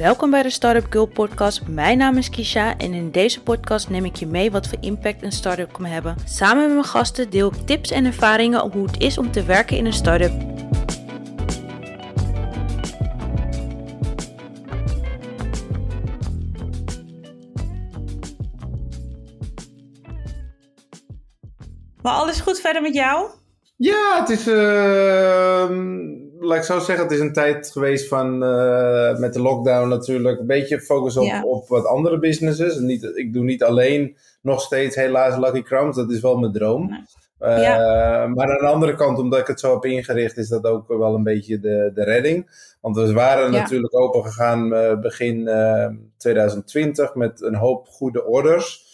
Welkom bij de Startup Girl podcast. Mijn naam is Kisha en in deze podcast neem ik je mee wat voor impact een start-up kan hebben. Samen met mijn gasten deel ik tips en ervaringen hoe het is om te werken in een start-up. Maar alles goed verder met jou? Ja, het is, uh, laat ik zo zeggen, het is een tijd geweest van uh, met de lockdown natuurlijk een beetje focus op, Ja. op wat andere businesses. En Niet, ik doe niet alleen nog steeds helaas Lucky Crumbs, dat is wel mijn droom. Nee. Uh, Ja. Maar aan de andere kant, omdat ik het zo heb ingericht, is dat ook wel een beetje de, de redding. Want we waren Ja. natuurlijk open gegaan uh, begin uh, 2020 met een hoop goede orders.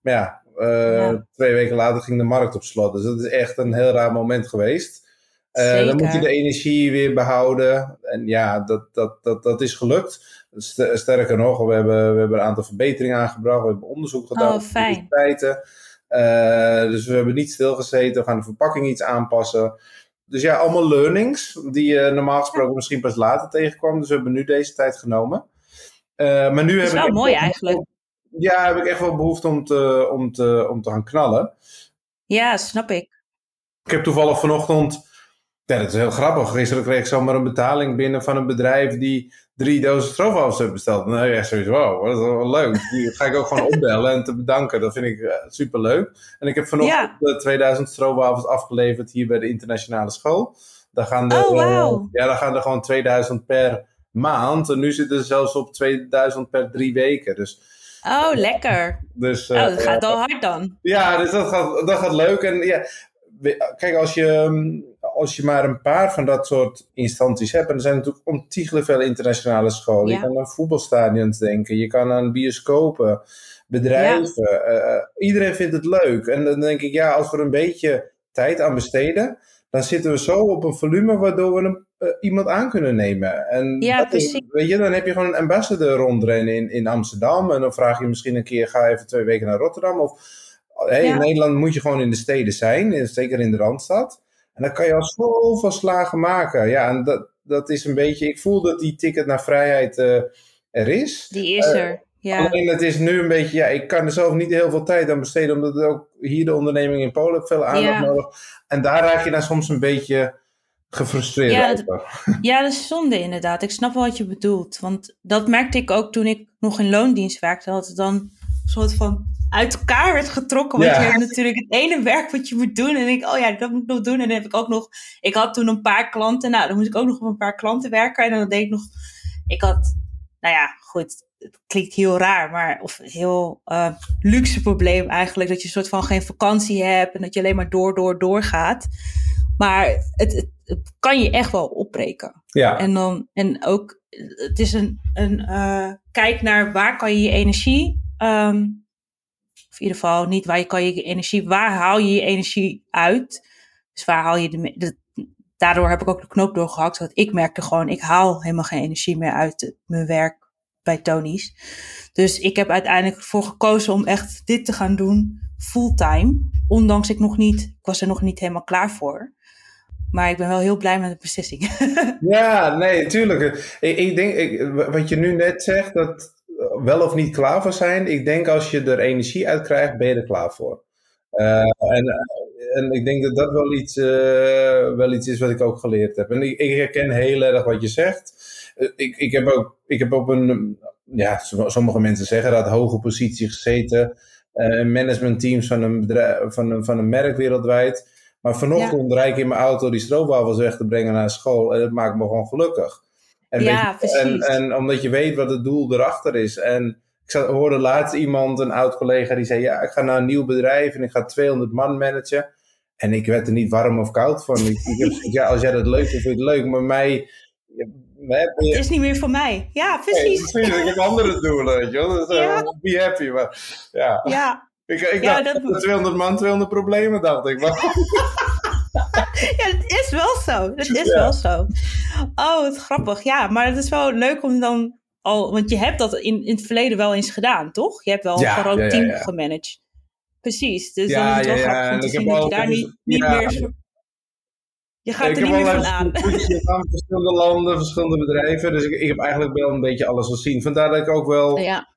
Maar ja, Ja. twee weken later ging de markt op slot. Dus dat is echt een heel raar moment geweest. Uh, dan moet je de energie weer behouden. En ja, dat, dat, dat, dat is gelukt. St- Sterker nog, we hebben, we hebben een aantal verbeteringen aangebracht. We hebben onderzoek gedaan Oh, fijn. Uh, dus we hebben niet stilgezeten. We gaan de verpakking iets aanpassen. Dus ja, allemaal learnings die je normaal gesproken misschien pas later tegenkwam. Dus we hebben nu deze tijd genomen. Uh, maar nu Dat is wel mooi eigenlijk. Ja, heb ik echt wel behoefte om te, om te, om te gaan knallen. Ja, snap ik. Ik heb toevallig vanochtend, ja, dat is heel grappig. Gisteren kreeg ik zomaar een betaling binnen van een bedrijf die drie dozen stroopwafels heeft besteld. Nou ja, sowieso, wow, dat is wel leuk. Die ga ik ook gewoon opbellen en te bedanken. Dat vind ik uh, super leuk. En ik heb vanochtend Ja. de 2000 stroopwafels afgeleverd hier bij de internationale school. Daar gaan er, Oh, eh, ja, daar gaan er gewoon 2000 per maand. En nu zitten ze zelfs op 2000 per drie weken. Dus, Oh, lekker. dus, Oh, eh, dat gaat al hard dan. ja, dus dat gaat, dat gaat leuk. En ja, kijk, als je, mm, als je maar een paar van dat soort instanties hebt, en er zijn natuurlijk ontiegelijk veel internationale scholen. Ja. Je kan aan voetbalstadions denken, je kan aan bioscopen, bedrijven. eh, eh, iedereen vindt het leuk. En dan denk ik, ja, als we er een beetje tijd aan besteden, dan zitten we zo op een volume waardoor we een, eh, iemand aan kunnen nemen. En Ja, is- precies. weet je, dan heb je gewoon een ambassador rondrennen in, in Amsterdam. En dan vraag je misschien een keer, ga even twee weken naar Rotterdam. Of hey, Ja. in Nederland moet je gewoon in de steden zijn, zeker in de Randstad. En dan kan je al zoveel slagen maken. Ja, en dat, dat is een beetje, ik voel dat die ticket naar vrijheid eh, er is. Die is Eh, er. Ja. Alleen het is nu een beetje, ja, ik kan er zelf niet heel veel tijd aan besteden, omdat ook hier de onderneming in Polen veel aandacht Ja. nodig. En daar raak je dan soms een beetje gefrustreerd Ja, dat- ja, dat is zonde inderdaad. Ik snap wel wat je bedoelt. Want dat merkte ik ook toen ik nog in loondienst werkte. Dat het dan een soort van uit elkaar werd getrokken. Want Ja. je hebt natuurlijk het ene werk wat je moet doen. En ik, oh ja, dat moet ik nog doen. En dan heb ik ook nog... Ik had toen een paar klanten. Nou, dan moest ik ook nog op een paar klanten werken. En dan deed ik nog... Ik had... Nou ja, goed. Het klinkt heel raar, maar... Of heel eh, luxe probleem eigenlijk. Dat je een soort van geen vakantie hebt. En dat je alleen maar door, door, door gaat. Maar het, het, het kan je echt wel opbreken. Ja, En, dan, en ook, het is een, een eh, kijk naar waar kan je je energie, ehm, of in ieder geval niet waar je kan je energie, waar haal je je energie uit? Dus waar haal je de, daardoor heb ik ook de knoop doorgehakt, want ik merkte gewoon, ik haal helemaal geen energie meer uit mijn werk bij Tony's. Dus ik heb uiteindelijk ervoor gekozen om echt dit te gaan doen fulltime, ondanks ik nog niet, ik was er nog niet helemaal klaar voor. Maar ik ben wel heel blij met de beslissing. ja nee, tuurlijk. Ik, ik denk, ik, wat je nu net zegt, dat wel of niet klaar voor zijn. Ik denk als je er energie uit krijgt, ben je er klaar voor. Eh, en, en ik denk dat dat wel iets, eh, wel iets is wat ik ook geleerd heb. En ik, ik herken heel erg wat je zegt. Eh, ik, ik, heb ook, ik heb op een, ja, sommige mensen zeggen dat, hoge positie gezeten. in managementteams van een, bedrijf, van, een, van een merk wereldwijd. Maar vanochtend rijd ik in mijn auto die stroopwafels weg te brengen naar school. En dat maakt me gewoon gelukkig. En, Ja, je, en, precies. en omdat je weet wat het doel erachter is. En ik zat, hoorde laatst iemand, een oud collega, die zei: Ja, ik ga naar een nieuw bedrijf en ik ga 200 man managen. En ik werd er niet warm of koud van. Ik, ik heb ja, als jij dat leuk vindt, vind je het leuk. Maar mij. Ja, je- Het is niet meer voor mij. Ja, Nee, precies. precies, ik heb andere doelen, weet je wel. Dus, eh, Ja. Be happy. Maar, ja. Ja, Ik, ik Ja, dacht, dat- 200 man, 200 problemen, dacht ik. Maar, ja het is wel zo. Het is Ja. wel zo. Oh, wat grappig. Ja, maar het is wel leuk om dan al... Want je hebt dat in, in het verleden wel eens gedaan, toch? Je hebt wel Ja, een groot team gemanaged. Precies. Dus dan is het wel grappig om te zien dat je daar niet, niet meer... Je gaat er niet meer van aan. verschillende landen, verschillende bedrijven. Dus ik, ik heb eigenlijk wel een beetje alles gezien. Vandaar dat ik ook wel ja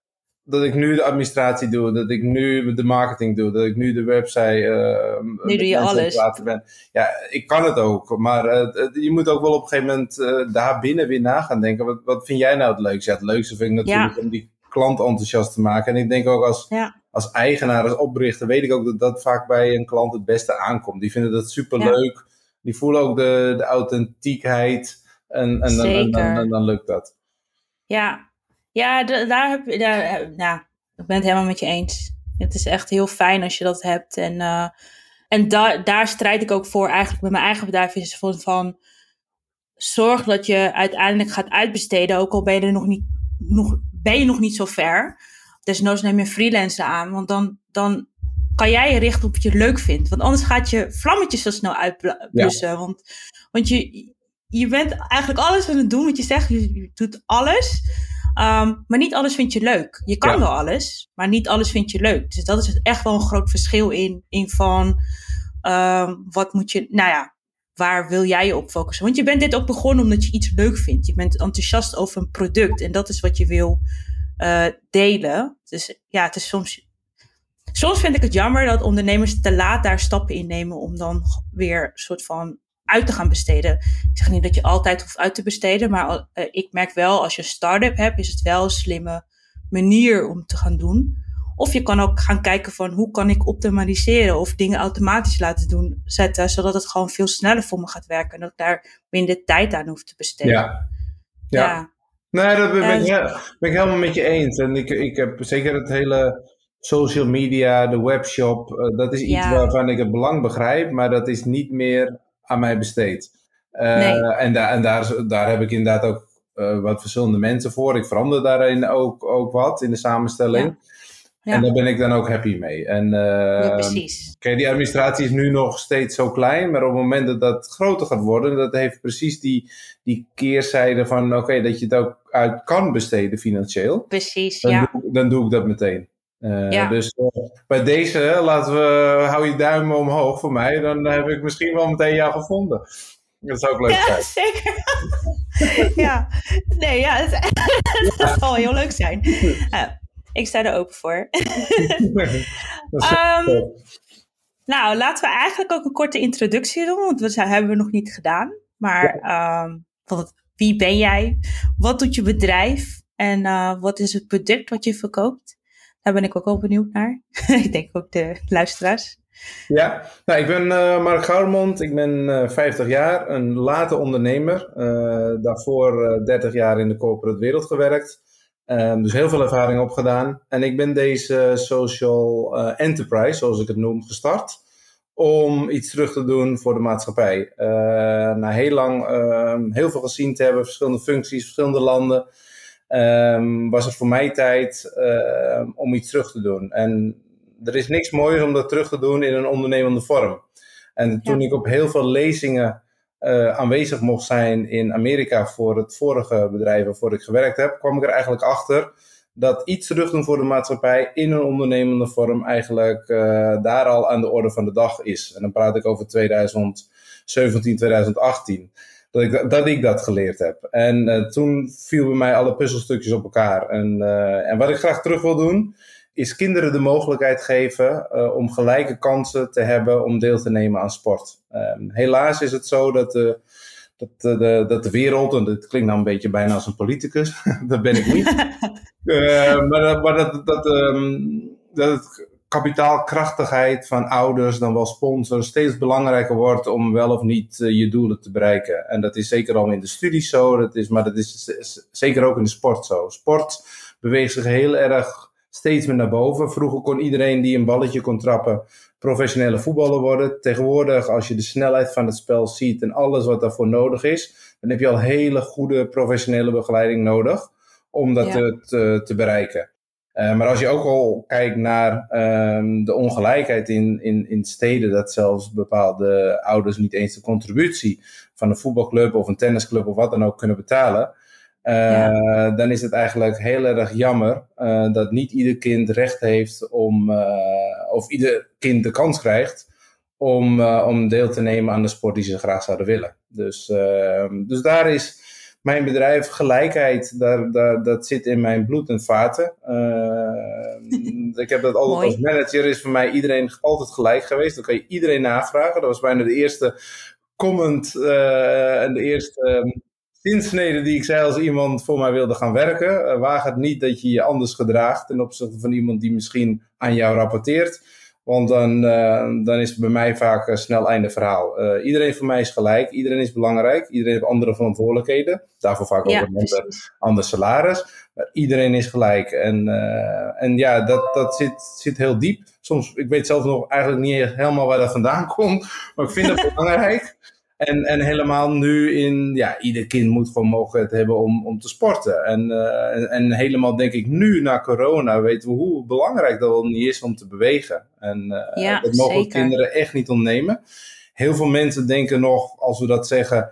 dat ik nu de administratie doe, dat ik nu de marketing doe, dat ik nu de website. Uh, nu doe je alles. Ben. Ja, ik kan het ook, maar uh, je moet ook wel op een gegeven moment uh, daar binnen weer na gaan denken. Wat, wat vind jij nou het leukste? Ja, het leukste vind ik natuurlijk om die klant enthousiast te maken. En ik denk ook als, als eigenaar, als oprichter, weet ik ook dat dat vaak bij een klant het beste aankomt. Die vinden dat super leuk. Die voelen ook de, de authentiekheid. En, en, dan, en, dan, en dan lukt dat. Ja, ja, daar heb je, daar, eh, nou, ik ben het helemaal met je eens. Het is echt heel fijn als je dat hebt. En, uh, en da daar strijd ik ook voor eigenlijk met mijn eigen bedrijf. Is van, van zorg dat je uiteindelijk gaat uitbesteden. Ook al ben je er nog niet, nog, ben je nog niet zo ver. Desnoods neem je freelancer aan. Want dan, dan kan jij je richten op wat je leuk vindt. Want anders gaat je vlammetjes zo snel uitblussen. Want, want je, je bent eigenlijk alles aan het doen wat je zegt. je doet alles. Ehm, maar niet alles vind je leuk. Je kan wel alles, maar niet alles vind je leuk. Dus dat is echt wel een groot verschil in, in van um, wat moet je, nou ja, waar wil jij je op focussen? Want je bent dit ook begonnen omdat je iets leuk vindt. Je bent enthousiast over een product en dat is wat je wil uh, delen. Dus ja, het is soms. Soms vind ik het jammer dat ondernemers te laat daar stappen in nemen om dan weer een soort van uit te gaan besteden. Ik zeg niet dat je altijd hoeft uit te besteden, maar uh, ik merk wel als je een start-up hebt, is het wel een slimme manier om te gaan doen. Of je kan ook gaan kijken van hoe kan ik optimaliseren of dingen automatisch laten doen, zetten, zodat het gewoon veel sneller voor me gaat werken en dat ik daar minder tijd aan hoef te besteden. Ja. Ja. Nee, dat ben, ik, ben ik helemaal met je eens. En ik, ik heb zeker het hele social media, de webshop, uh, dat is iets waarvan ik het belang begrijp, maar dat is niet meer aan mij besteed. Uh, En, daar en daar, daar heb ik inderdaad ook uh, wat verschillende mensen voor. Ik verander daarin ook, ook wat in de samenstelling. Ja. En daar ben ik dan ook happy mee. En, uh, ja, precies. Kijk, die administratie is nu nog steeds zo klein, maar op het moment dat dat groter gaat worden, dat heeft precies die, die keerzijde van oké, dat je het ook uit kan besteden financieel. Precies, dan ja. Doe, dan doe ik dat meteen. Uh, Dus uh, bij deze, laten we, hou je duimen omhoog voor mij. Dan heb ik misschien wel meteen jou gevonden. Dat zou ook leuk zijn. Ja, zeker. ja, nee, ja, het, dat zal heel leuk zijn. Uh, ik sta er open voor. um, nou, laten we eigenlijk ook een korte introductie doen, want dat hebben we nog niet gedaan. Maar ja. um, wat, wie ben jij? Wat doet je bedrijf? En wat is het product wat je verkoopt? Daar ben ik ook wel benieuwd naar. ik denk ook de luisteraars. Ja, nou, ik ben uh, Mark Goudmond. Ik ben uh, eh, 50 jaar, een late ondernemer. Uh, daarvoor 30 jaar in de corporate wereld gewerkt. Ehm, dus heel veel ervaring opgedaan. En ik ben deze social enterprise, zoals ik het noem, gestart. Om iets terug te doen voor de maatschappij. na heel lang ehm, heel veel gezien te hebben, verschillende functies, verschillende landen um, was het voor mij tijd uh, om iets terug te doen. En er is niks mooier om dat terug te doen in een ondernemende vorm. En toen ik op heel veel lezingen uh, aanwezig mocht zijn in Amerika voor het vorige bedrijf waarvoor ik gewerkt heb, kwam ik er eigenlijk achter dat iets terug doen voor de maatschappij in een ondernemende vorm eigenlijk uh, daar al aan de orde van de dag is. En dan praat ik over 2017, 2018 dat ik dat, ik dat geleerd heb. En uh, toen viel bij mij alle puzzelstukjes op elkaar. En, uh, en wat ik graag terug wil doen, is kinderen de mogelijkheid geven uh, om gelijke kansen te hebben om deel te nemen aan sport. Ehm, helaas is het zo dat de, dat, de, dat de wereld, en dat klinkt nou een beetje bijna als een politicus, dat ben ik niet. maar, maar dat, dat, um, dat het kapitaalkrachtigheid van ouders, dan wel sponsors, steeds belangrijker wordt om wel of niet uh, je doelen te bereiken. En dat is zeker al in de studies zo, dat is, maar dat is zeker ook in de sport zo. Sport beweegt zich heel erg steeds meer naar boven. Vroeger kon iedereen die een balletje kon trappen professionele voetballer worden. Tegenwoordig, als je de snelheid van het spel ziet en alles wat daarvoor nodig is, dan heb je al hele goede professionele begeleiding nodig om dat ja. te, te, te bereiken. Uh, maar als je ook al kijkt naar um, de ongelijkheid in, in, in steden, dat zelfs bepaalde ouders niet eens de contributie van een voetbalclub of een tennisclub of wat dan ook kunnen betalen, uh, ja. dan is het eigenlijk heel erg jammer uh, dat niet ieder kind recht heeft om, of ieder kind de kans krijgt om, om deel te nemen aan de sport die ze graag zouden willen. Dus, ehm, dus daar is mijn bedrijf gelijkheid, daar, daar, dat zit in mijn bloed en vaten. ik heb dat altijd als manager, is voor mij iedereen altijd gelijk geweest. Dan kan je iedereen navragen. Dat was bijna de eerste comment en de eerste zinsnede die ik zei als iemand voor mij wilde gaan werken. Uh, waag het niet dat je je anders gedraagt ten opzichte van iemand die misschien aan jou rapporteert. Want dan, uh, dan is het bij mij vaak snel einde verhaal. iedereen voor mij is gelijk, iedereen is belangrijk, iedereen heeft andere verantwoordelijkheden. Daarvoor vaak ook een ander, ander salaris. Maar iedereen is gelijk. En, en ja, dat, dat zit, zit heel diep. Soms, ik weet zelf nog eigenlijk niet helemaal waar dat vandaan komt. Maar ik vind het belangrijk. En, en helemaal nu in, ja, ieder kind moet gewoon mogelijkheid hebben om, om te sporten. En, uh, en, helemaal denk ik nu na corona weten we hoe belangrijk dat wel niet is om te bewegen. En uh, ja, dat mogen zeker. kinderen echt niet ontnemen. Heel veel mensen denken nog, als we dat zeggen,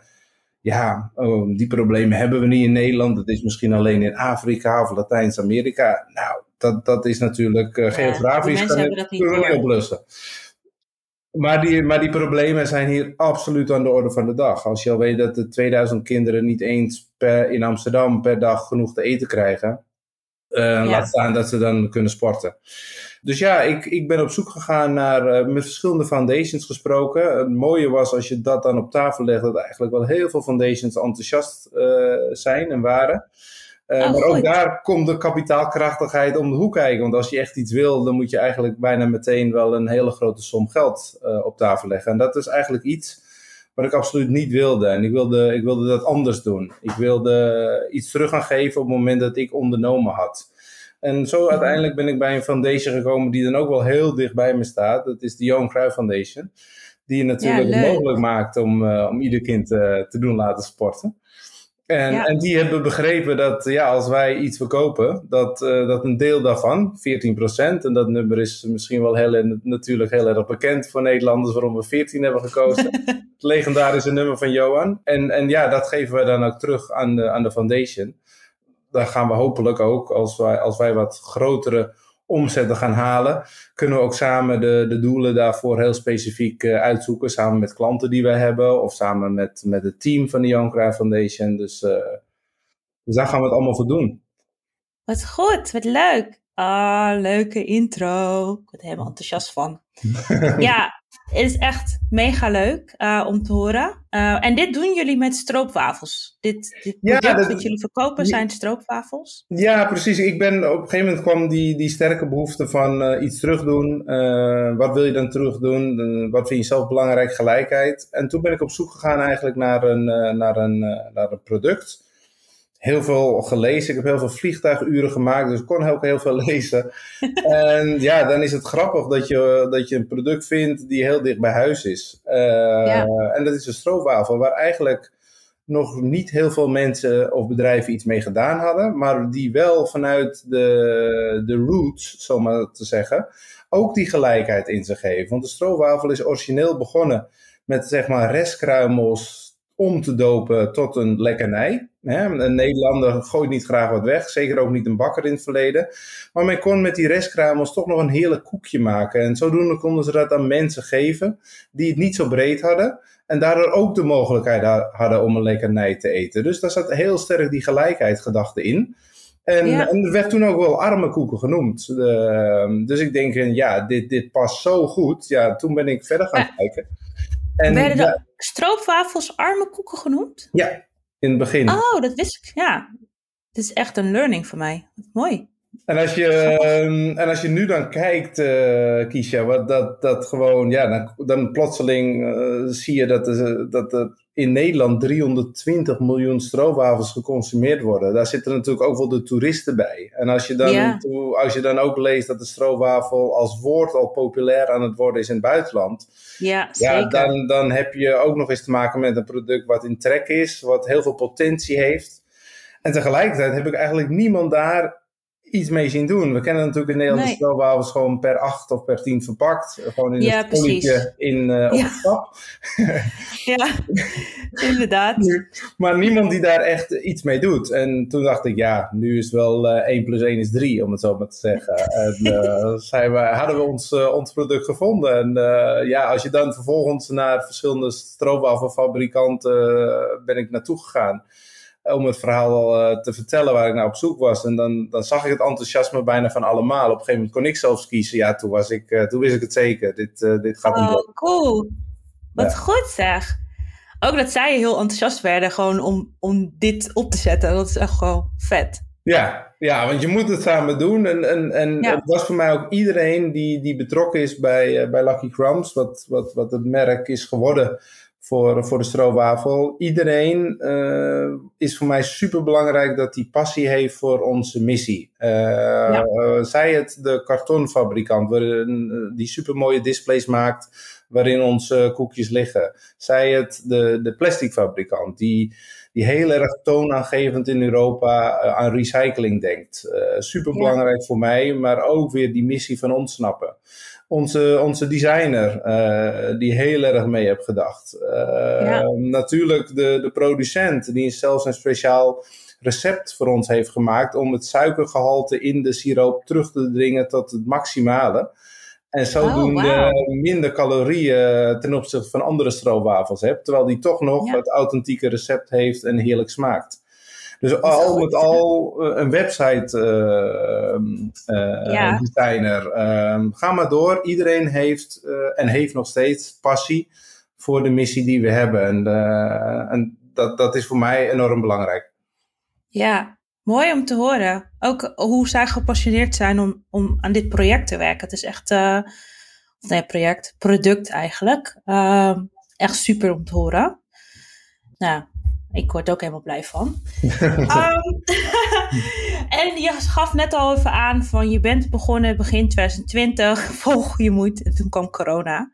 ja, oh, die problemen hebben we niet in Nederland. Dat is misschien alleen in Afrika of Latijns-Amerika. Nou, dat, dat is natuurlijk uh, ja, geografisch kan het, niet oplossen. Maar die, maar die problemen zijn hier absoluut aan de orde van de dag. Als je al weet dat de 2000 kinderen niet eens per, in Amsterdam per dag genoeg te eten krijgen. Uh, Laat staan dat ze dan kunnen sporten. Dus ja, ik, ik ben op zoek gegaan naar, uh, met verschillende foundations gesproken. Het mooie was als je dat dan op tafel legt, dat eigenlijk wel heel veel foundations enthousiast uh, zijn en waren. Uh, maar ook daar komt de kapitaalkrachtigheid om de hoek kijken. Want als je echt iets wil, dan moet je eigenlijk bijna meteen wel een hele grote som geld uh, op tafel leggen. En dat is eigenlijk iets wat ik absoluut niet wilde. En ik wilde, ik wilde dat anders doen. Ik wilde iets terug gaan geven op het moment dat ik ondernomen had. En zo uiteindelijk ben ik bij een foundation gekomen die dan ook wel heel dicht bij me staat. Dat is de Johan Cruijff Foundation. Die je natuurlijk ja, mogelijk maakt om, uh, om ieder kind te doen laten sporten. En, en die hebben begrepen dat ja, als wij iets verkopen, dat, uh, dat een deel daarvan, 14%, en dat nummer is misschien wel heel, natuurlijk heel erg bekend voor Nederlanders, waarom we 14 hebben gekozen. het legendarische nummer van Johan. En, en ja, dat geven we dan ook terug aan de, aan de foundation. Daar gaan we hopelijk ook, als wij, als wij wat grotere omzetten gaan halen, kunnen we ook samen de, de doelen daarvoor heel specifiek uh, uitzoeken. Samen met klanten die we hebben of samen met, met het team van de Young Cry Foundation. Dus, uh, dus daar gaan we het allemaal voor doen. Wat goed, wat leuk. Ah, leuke intro. Ik word er helemaal enthousiast van. ja, is echt mega leuk uh, om te horen. Uh, en dit doen jullie met stroopwafels. Dit, dit ja, product dat, jullie verkopen zijn stroopwafels. Ja, precies. Ik ben, op een gegeven moment kwam die, die sterke behoefte van uh, iets terugdoen. wat wil je dan terugdoen? wat vind je zelf belangrijk? Gelijkheid. En toen ben ik op zoek gegaan eigenlijk naar een, naar een, naar een product heel veel gelezen. Ik heb heel veel vliegtuiguren gemaakt, dus ik kon ook heel veel lezen. en ja, dan is het grappig dat je, dat je een product vindt die heel dicht bij huis is. Uh, En dat is een stroopwafel, waar eigenlijk nog niet heel veel mensen of bedrijven iets mee gedaan hadden, maar die wel vanuit de, de roots, zomaar te zeggen, ook die gelijkheid in zich geven. Want de stroopwafel is origineel begonnen met zeg maar restkruimels om te dopen tot een lekkernij. Een Nederlander gooit niet graag wat weg, zeker ook niet een bakker in het verleden. Maar men kon met die restkramels toch nog een heerlijk koekje maken. En zodoende konden ze dat aan mensen geven die het niet zo breed hadden. En daardoor ook de mogelijkheid hadden om een lekkernij te eten. Dus daar zat heel sterk die gelijkheidsgedachte in. En, en er werd toen ook wel arme koeken genoemd. dus ik denk, ja, dit, dit past zo goed. Ja, toen ben ik verder gaan kijken. En, Werden de stroopwafels arme koeken genoemd? Ja, in het begin. Oh, dat wist ik, ja. Het is echt een learning voor mij. Mooi. En als je, ehm, en als je nu dan kijkt, uh, Kisha, wat dat, dat gewoon, ja, dan, dan plotseling uh, zie je dat, er, dat in Nederland 320 miljoen stroopwafels geconsumeerd worden. Daar zitten natuurlijk ook wel de toeristen bij. En als je dan, als je dan ook leest dat de stroopwafel als woord al populair aan het worden is in het buitenland. Ja, zeker. Ja, dan, dan heb je ook nog eens te maken met een product wat in trek is, wat heel veel potentie heeft. En tegelijkertijd heb ik eigenlijk niemand daar iets mee zien doen. We kennen natuurlijk in Nederland nee. de stroopwafels gewoon per 8 of per 10 verpakt. Gewoon in Ja, een polletje in uh, op Ja. stap. Ja, inderdaad. maar niemand die daar echt iets mee doet. En toen dacht ik, ja, nu is wel eh 1 plus 1 is 3, om het zo maar te zeggen. En eh, zijn we, hadden we ons, ons product gevonden. En ja, als je dan vervolgens naar verschillende stroopwafelfabrikanten ben ik naartoe gegaan. Om het verhaal eh, te vertellen waar ik naar op zoek was. En dan, dan zag ik het enthousiasme bijna van allemaal. Op een gegeven moment kon ik zelfs kiezen. Ja, toen, was ik, eh, toen wist ik het zeker. Dit, eh, dit gaat niet Oh, cool. Wat Ja. goed zeg. Ook dat zij heel enthousiast werden gewoon om, om dit op te zetten. Dat is echt gewoon vet. Ja, ja, want je moet het samen doen. En, en, en Ja. het was voor mij ook iedereen die, die betrokken is bij, eh, bij Lucky Crumbs, wat, wat, wat het merk is geworden voor, voor de stroopwafel. Iedereen eh, is voor mij super belangrijk dat die passie heeft voor onze missie. Eh, eh, zij het de kartonfabrikant, eh, die super mooie displays maakt waarin onze koekjes liggen. Zij het de, de plasticfabrikant, die die heel erg toonaangevend in Europa eh, aan recycling denkt. Uh, Super belangrijk voor mij, maar ook weer die missie van ontsnappen. Onze, onze designer, uh, die heel erg mee heeft gedacht. Uh, ja. Natuurlijk de, de producent, die zelfs een speciaal recept voor ons heeft gemaakt om het suikergehalte in de siroop terug te dringen tot het maximale. En zodoende oh, wow. minder calorieën ten opzichte van andere stroopwafels hebt. Terwijl die toch nog ja. het authentieke recept heeft en heerlijk smaakt. Dus al met al een website uh, uh, ja. designer. Uh, ga maar door. Iedereen heeft en heeft nog steeds passie voor de missie die we hebben. En, en dat, dat is voor mij enorm belangrijk. Ja, Mooi om te horen. Ook hoe zij gepassioneerd zijn om, om aan dit project te werken. Het is echt, uh, nee, project, product eigenlijk. Uh, echt super om te horen. Nou, ik word ook helemaal blij van. um, en je gaf net al even aan van je bent begonnen begin 2020, vol goede moed. En toen kwam corona.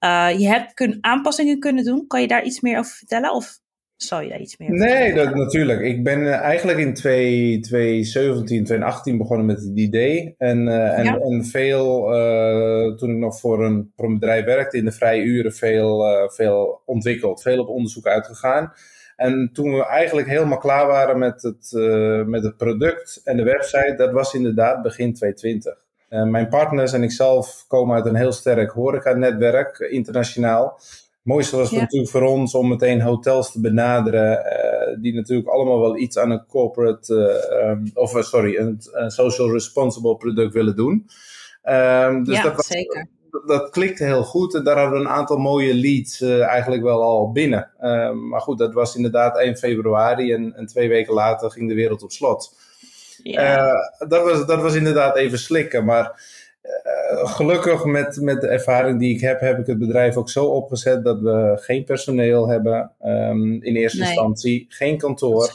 Uh, je hebt kun, aanpassingen kunnen doen. Kan je daar iets meer over vertellen? Of zou je daar iets meer Nee, dat, natuurlijk. Ik ben uh, eigenlijk in 2017, 2018 begonnen met het idee. En, uh, en, ja. en veel, uh, toen ik nog voor een, voor een bedrijf werkte, in de vrije uren veel, veel ontwikkeld. Veel op onderzoek uitgegaan. En toen we eigenlijk helemaal klaar waren met het, met het product en de website, dat was inderdaad begin 2020. mijn partners en ikzelf komen uit een heel sterk horeca-netwerk, internationaal. Het mooiste was ja. natuurlijk voor ons om meteen hotels te benaderen, uh, die natuurlijk allemaal wel iets aan een corporate, uh, um, of uh, sorry, een, een, social responsible product willen doen. Um, dus ja, dat, was, zeker. dat klikte heel goed en daar hadden we een aantal mooie leads eigenlijk wel al binnen. Um, maar goed, dat was inderdaad 1 februari en, en twee weken later ging de wereld op slot. Ja. dat, was, dat was inderdaad even slikken, maar gelukkig met, met de ervaring die ik heb, heb ik het bedrijf ook zo opgezet dat we geen personeel hebben um, in eerste nee. instantie, geen kantoor.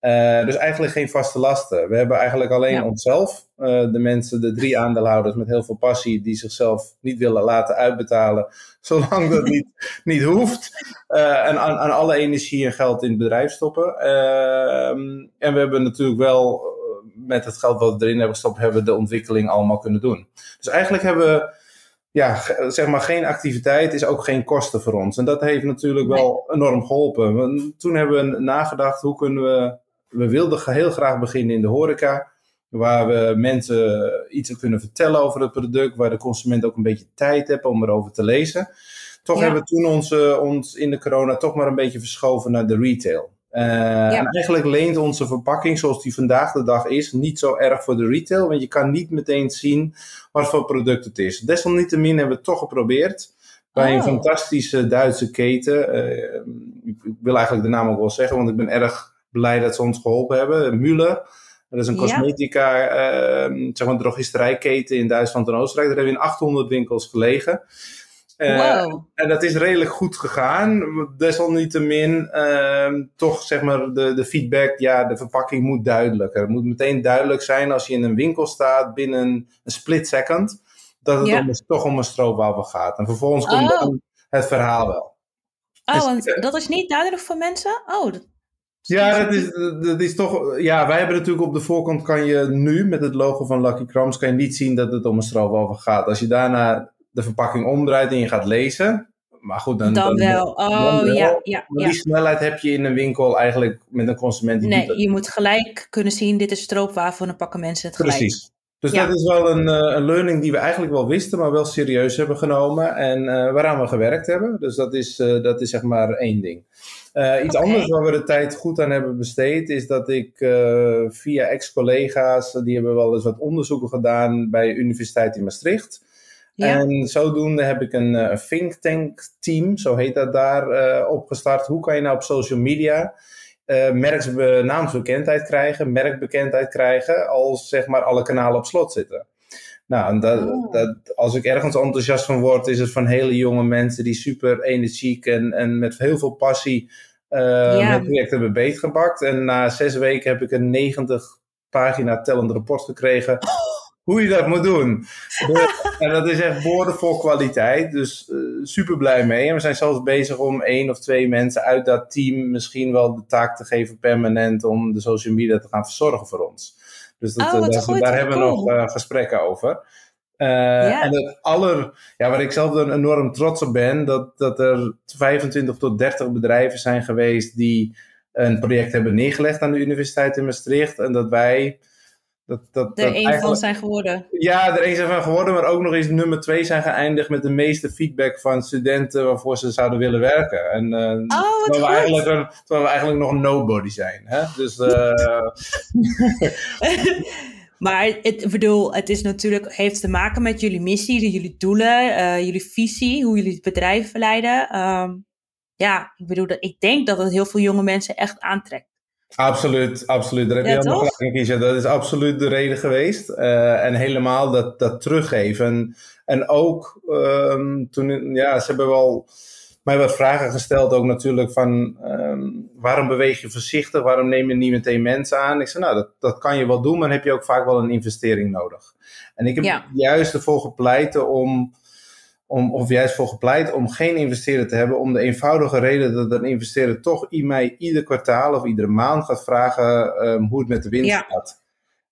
Uh, dus eigenlijk geen vaste lasten. We hebben eigenlijk alleen ja. onszelf, uh, de mensen, de drie aandeelhouders met heel veel passie, die zichzelf niet willen laten uitbetalen, zolang dat niet, niet hoeft. en aan, aan, alle energie en geld in het bedrijf stoppen. Ehm, en we hebben natuurlijk wel met het geld wat we erin hebben gestopt, hebben we de ontwikkeling allemaal kunnen doen. Dus eigenlijk hebben we, ja, zeg maar, geen activiteit is ook geen kosten voor ons. En dat heeft natuurlijk wel enorm geholpen. Want toen hebben we nagedacht, hoe kunnen we, we wilden heel graag beginnen in de horeca, waar we mensen iets kunnen vertellen over het product, waar de consument ook een beetje tijd heeft om erover te lezen. Toch ja. hebben we toen onze, ons in de corona toch maar een beetje verschoven naar de retail. Uh, ja. En eigenlijk leent onze verpakking zoals die vandaag de dag is niet zo erg voor de retail, want je kan niet meteen zien wat voor product het is. Desalniettemin hebben we het toch geprobeerd bij oh. een fantastische Duitse keten. Uh, ik wil eigenlijk de naam ook wel zeggen, want ik ben erg blij dat ze ons geholpen hebben. Müller. Dat is een cosmetica, ja. uh, zeg maar drogisterijketen in Duitsland en Oostenrijk. Daar hebben we in 800 winkels gelegen. Wow. En dat is redelijk goed gegaan. Desalniettemin, uh, toch zeg maar de, de feedback, ja, de verpakking moet duidelijker. Het moet meteen duidelijk zijn als je in een winkel staat binnen een split second, dat het ja. om, toch om een stroopwafel gaat. En vervolgens komt oh. dan het verhaal wel. Oh, dus, want dat is niet duidelijk voor mensen? Oh, dat Ja, dat is, dat is toch. Ja, wij hebben natuurlijk op de voorkant kan je nu met het logo van Lucky Crumbs kan je niet zien dat het om een stroopwafel gaat. Als je daarna de verpakking omdraait en je gaat lezen. Maar goed, dan, Dan wel. Oh, ja, ja, die snelheid heb je in een winkel eigenlijk met een consument die doet Nee, je moet gelijk kunnen zien, dit is stroopwafel en dan pakken mensen het gelijk. Precies. Dus Ja. dat is wel een, eh, een learning die we eigenlijk wel wisten, maar wel serieus hebben genomen en eh, waaraan we gewerkt hebben. Dus dat is, eh, dat is zeg maar één ding. Iets anders waar we de tijd goed aan hebben besteed, is dat ik via ex-collega's, die hebben wel eens wat onderzoeken gedaan bij de Universiteit in Maastricht. Ja. En zodoende heb ik een eh, think tank team, zo heet dat daar, eh, opgestart. Hoe kan je nou op social media naamsbekendheid krijgen, merkbekendheid krijgen, als zeg maar alle kanalen op slot zitten? Nou, en dat, Oh. dat, als ik ergens enthousiast van word, is het van hele jonge mensen die super energiek en, en met heel veel passie Ja. het project hebben beetgepakt. En na zes weken heb ik een 90 pagina tellend rapport gekregen hoe je dat moet doen. En dat is echt boordevol kwaliteit. Dus eh, super blij mee. En we zijn zelfs bezig om één of twee mensen uit dat team misschien wel de taak te geven permanent om de social media te gaan verzorgen voor ons. Dus dat, Oh, eh, daar, goed, daar hebben we nog eh, gesprekken over. Ja. En het aller, ja, waar ik zelf dan enorm trots op ben, dat, dat er 25 tot 30 bedrijven zijn geweest die een project hebben neergelegd aan de Universiteit in Maastricht. En dat wij. Dat, dat, Er één van zijn geworden. ja, er één zijn van geworden, maar ook nog eens nummer twee zijn geëindigd met de meeste feedback van studenten waarvoor ze zouden willen werken. En, eh, Oh, wat terwijl, we eigenlijk, een- terwijl we eigenlijk nog een nobody zijn. Hè? Dus eh, Maar het, ik bedoel, het is natuurlijk, heeft te maken met jullie missie, jullie doelen, eh, jullie visie, hoe jullie het bedrijf leiden. Ehm, ja, ik bedoel, dat, ik denk dat het heel veel jonge mensen echt aantrekt. Absoluut, absoluut. Daar heb je Ja, helemaal toch? gelijk in. Dat is absoluut de reden geweest. Eh, en helemaal dat, dat teruggeven. En ook ehm, toen, ja, ze hebben wel mij wat vragen gesteld, ook natuurlijk van ehm, waarom beweeg je voorzichtig, waarom neem je niet meteen mensen aan? Ik zei, nou, dat, dat kan je wel doen, maar dan heb je ook vaak wel een investering nodig. En ik heb Ja. juist ervoor gepleit om, om, of juist voor gepleit om geen investeerder te hebben, om de eenvoudige reden dat een investeerder toch mij ieder kwartaal of iedere maand gaat vragen ehm, hoe het met de winst Ja. gaat.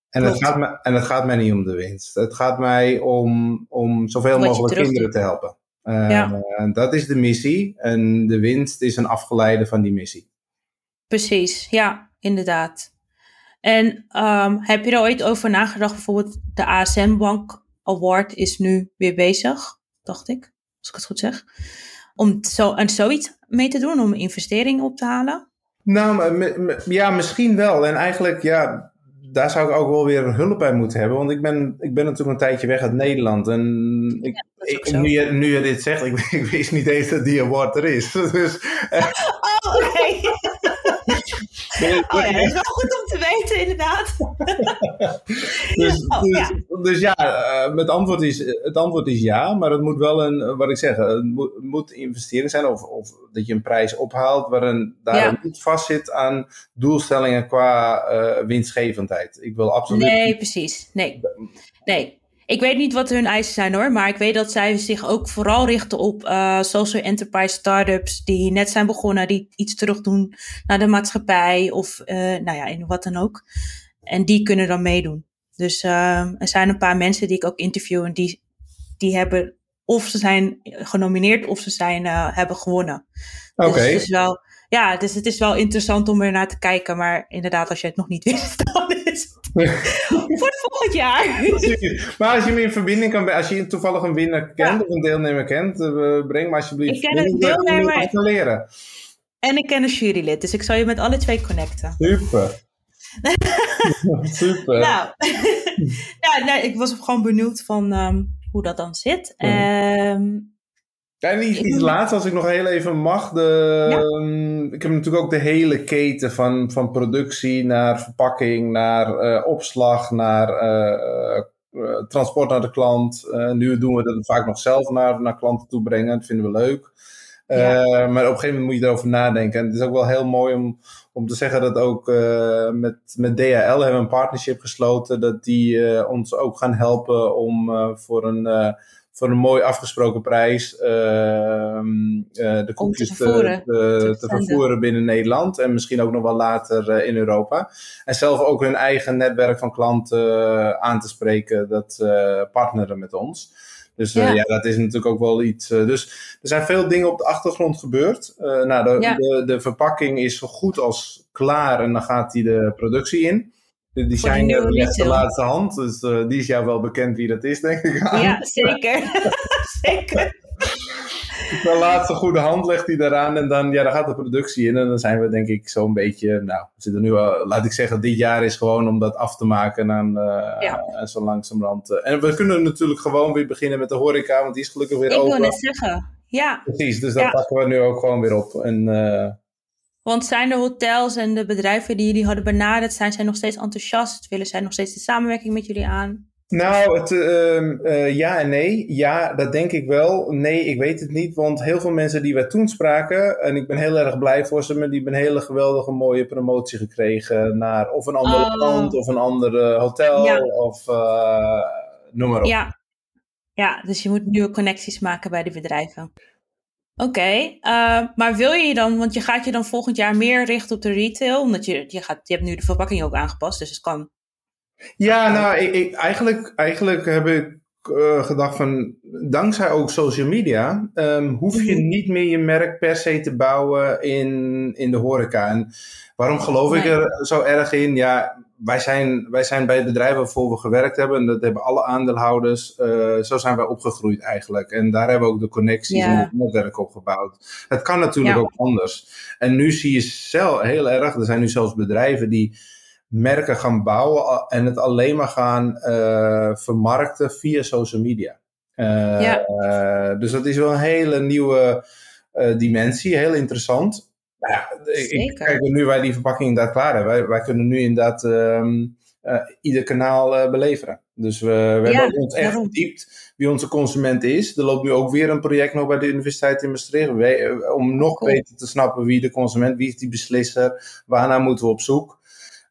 En het, gaat mij, en het gaat mij niet om de winst. Het gaat mij om, om zoveel Wat mogelijk kinderen te helpen. Eh, Ja. en dat is de missie. En de winst is een afgeleide van die missie. Precies, ja, inderdaad. En ehm, heb je er ooit over nagedacht, bijvoorbeeld de ASM Bank Award is nu weer bezig, dacht ik, als ik het goed zeg, om zo, en zoiets mee te doen, om investeringen op te halen? Nou, ja, misschien wel. En eigenlijk, ja, daar zou ik ook wel weer hulp bij moeten hebben. Want ik ben, ik ben natuurlijk een tijdje weg uit Nederland. En ik, nu, je, nu je dit zegt, ik, ik wist niet eens dat die award er is. Dus, Oh, oké. Oh ja, dat is wel goed om te weten, inderdaad. Dus, Oh, dus, ja. dus ja, eh, het, antwoord is, het antwoord is ja, maar het moet wel een, eh, wat ik zeg, het moet, moet investering zijn of, of dat je een prijs ophaalt waarin daar Ja. niet vast zit aan doelstellingen qua eh, winstgevendheid. Ik wil absoluut. Nee, precies. Nee. Nee. Ik weet niet wat hun eisen zijn hoor, maar ik weet dat zij zich ook vooral richten op eh, social enterprise startups die net zijn begonnen, die iets terug doen naar de maatschappij of eh, nou ja, in wat dan ook. En die kunnen dan meedoen. Dus eh, er zijn een paar mensen die ik ook interview en die, die hebben of ze zijn genomineerd of ze zijn, hebben gewonnen. Oké. Dus het is wel, ja, dus het is wel interessant om er naar te kijken. Maar inderdaad, als je het nog niet wist, dan voor het volgend jaar. Precies. Maar als je me in verbinding kan als je toevallig een winnaar kent Ja. of een deelnemer kent, eh, breng me alsjeblieft. Ik ken een deelnemer. leren. En ik ken een jurylid, dus ik zal je met alle twee connecten. Super. Super. Nou, ja, nee, ik was gewoon benieuwd van ehm, hoe dat dan zit. Ja. En iets, iets laatst, als ik nog heel even mag. De, Ja. ehm, ik heb natuurlijk ook de hele keten van, van productie naar verpakking, naar eh, opslag, naar eh, eh, transport naar de klant. Nu doen we dat vaak nog zelf naar, naar klanten toe brengen. Dat vinden we leuk. Maar op een gegeven moment moet je erover nadenken. En het is ook wel heel mooi om, om te zeggen dat ook met, met DHL hebben we een partnership gesloten. Dat die ons ook gaan helpen om voor een... eh, voor een mooi afgesproken prijs ehm, de koekjes te vervoeren. Te, te, vervoeren binnen Nederland en misschien ook nog wel later in Europa. En zelf ook hun eigen netwerk van klanten aan te spreken, dat partneren met ons. Dus ja. ja. dat is natuurlijk ook wel iets. dus er zijn veel dingen op de achtergrond gebeurd. nou, de, de, de, verpakking is zo goed als klaar en dan gaat die de productie in. De designer legt de laatste hand, dus uh, die is jou wel bekend wie dat is, denk ik. Ja, zeker. zeker. De laatste goede hand legt hij daaraan en dan, ja, dan gaat de productie in. En dan zijn we denk ik zo'n beetje, nou, we zitten nu al, laat ik zeggen, dit jaar is gewoon om dat af te maken en, uh, ja. zo langzamerhand. Uh, en we kunnen natuurlijk gewoon weer beginnen met de horeca, want die is gelukkig weer open. Ik wil net zeggen, ja. Precies, dus dat pakken we nu ook gewoon weer op. En want zijn de hotels en de bedrijven die jullie hadden benaderd, zijn zij nog steeds enthousiast? Willen zij nog steeds de samenwerking met jullie aan? Nou, het, uh, uh, ja en nee. Ja, dat denk ik wel. Nee, ik weet het niet. Want heel veel mensen die wij toen spraken, en ik ben heel erg blij voor ze, maar die hebben een hele geweldige mooie promotie gekregen naar of een andere oh. land of een ander hotel ja. of uh, noem maar op. Ja. ja, dus je moet nieuwe connecties maken bij de bedrijven. Oké, uh, maar wil je dan, want je gaat je dan volgend jaar meer richten op de retail, omdat je, je, gaat, je hebt nu de verpakking ook aangepast, dus het kan. Ja, nou, ik, ik, eigenlijk, eigenlijk heb ik uh, gedacht van, dankzij ook social media, um, hoef je mhm. niet meer je merk per se te bouwen in, in de horeca. En waarom geloof ik er zo erg in? Ja, wij zijn, wij zijn bij het bedrijf waarvoor we gewerkt hebben, en dat hebben alle aandeelhouders, uh, zo zijn wij opgegroeid eigenlijk. En daar hebben we ook de connecties en het netwerk opgebouwd. Het kan natuurlijk ook anders. En nu zie je zelf heel erg, er zijn nu zelfs bedrijven die merken gaan bouwen en het alleen maar gaan uh, vermarkten via social media. Uh, ja. dus dat is wel een hele nieuwe dimensie, heel interessant. Ja, ik, kijk nu wij die verpakking daar klaar hebben. Wij, wij kunnen nu inderdaad um, uh, ieder kanaal uh, beleveren. Dus we, we ja, hebben ons echt verdiept wie onze consument is. Er loopt nu ook weer een project nog bij de Universiteit in Maastricht. We, eh, om nog cool. beter te snappen wie de consument, wie is die beslisser, waarnaar moeten we op zoek.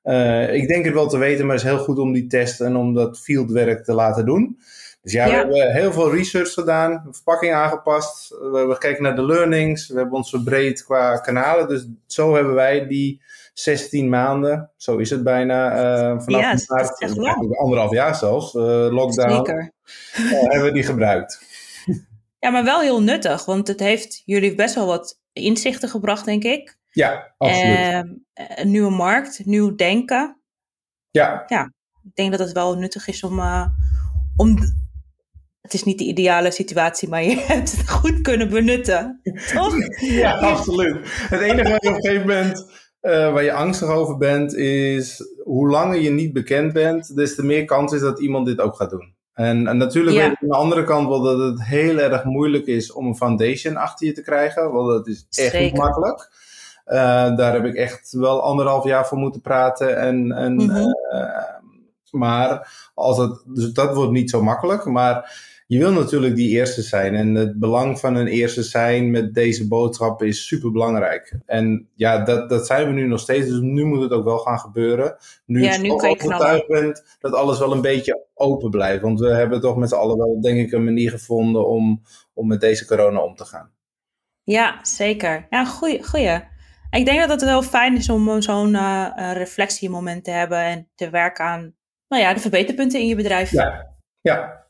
Uh, ik denk het wel te weten, maar het is heel goed om die testen en om dat fieldwerk te laten doen. Dus ja, we hebben heel veel research gedaan, verpakking aangepast. We hebben gekeken naar de learnings. We hebben ons verbreed qua kanalen. Dus zo hebben wij die 16 maanden, zo is het bijna, uh, vanaf ja, maart, echt lang. anderhalf jaar zelfs, uh, lockdown. Uh, hebben we die gebruikt. Ja, maar wel heel nuttig, want het heeft jullie best wel wat inzichten gebracht, denk ik. Ja, absoluut. Ehm, een nieuwe markt, nieuw denken. Ja. Ja, ik denk dat het wel nuttig is om, om het is niet de ideale situatie, maar je hebt het goed kunnen benutten. Toch? ja, absoluut. Het enige waar je op een gegeven moment uh, waar je angstig over bent, is hoe langer je niet bekend bent, des te meer kans is dat iemand dit ook gaat doen. En, en natuurlijk ja. weet ik aan de andere kant wel dat het heel erg moeilijk is om een foundation achter je te krijgen, want dat is echt Zeker. niet makkelijk. Uh, daar heb ik echt wel anderhalf jaar voor moeten praten. En, en, mm -hmm. uh, maar als het, dus dat wordt niet zo makkelijk. Maar je wil natuurlijk die eerste zijn. En het belang van een eerste zijn met deze boodschap is super belangrijk. En ja, dat, dat zijn we nu nog steeds. Dus nu moet het ook wel gaan gebeuren. Nu ja, je overtuigd bent dat alles wel een beetje open blijft. Want we hebben toch met z'n allen wel, denk ik, een manier gevonden om, om met deze corona om te gaan. Ja, zeker. Ja, goeie. goeie. Ik denk dat het wel fijn is om zo'n uh, reflectiemoment te hebben en te werken aan nou ja, de verbeterpunten in je bedrijf. Ja, ja.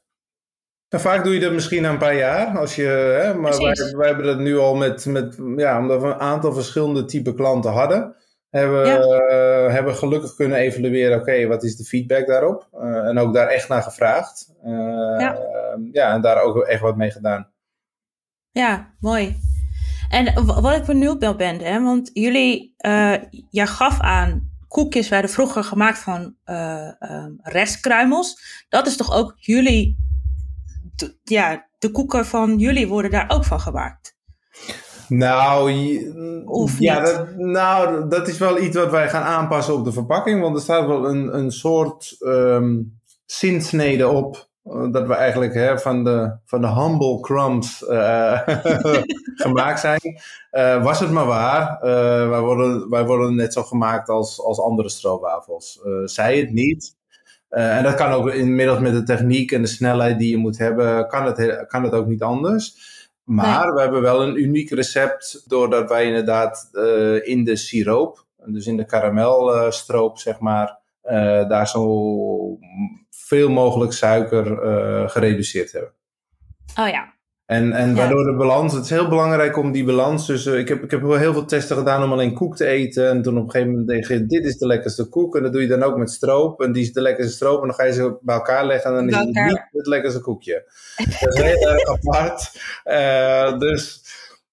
En vaak doe je dat misschien na een paar jaar. Als je, hè, maar wij, wij, hebben dat nu al met, met, ja, omdat we een aantal verschillende type klanten hadden. Hebben we ja. uh, hebben gelukkig kunnen evalueren, oké, wat is de feedback daarop? Uh, en ook daar echt naar gevraagd. Uh, ja. ja, en daar ook echt wat mee gedaan. Ja, mooi. En wat ik benieuwd ben, hè, want jullie, jij gaf aan, koekjes werden vroeger gemaakt van restkruimels. Dat is toch ook jullie ja, de koeken van jullie worden daar ook van gemaakt. Nou, ja, dat, nou, dat is wel iets wat wij gaan aanpassen op de verpakking. Want er staat wel een, een soort um, zinsnede op. Eh, dat we eigenlijk hè, van, de, van de humble crumbs uh, gemaakt zijn. Uh, was het maar waar. wij, worden, wij worden net zo gemaakt als, als andere stroopwafels. zij het niet. En dat kan ook inmiddels met de techniek en de snelheid die je moet hebben, kan het, kan het ook niet anders. Maar we hebben wel een uniek recept doordat wij inderdaad in de siroop, dus in de karamelstroop zeg maar, daar zo veel mogelijk suiker gereduceerd hebben. Oh ja, en, en waardoor de balans, het is heel belangrijk om die balans tussen, ik heb, ik heb wel heel veel testen gedaan om alleen koek te eten. En toen op een gegeven moment denk je, dit is de lekkerste koek. En dat doe je dan ook met stroop. En die is de lekkerste stroop. En dan ga je ze bij elkaar leggen en dan is het niet het lekkerste koekje. Dat is heel erg apart. Uh, dus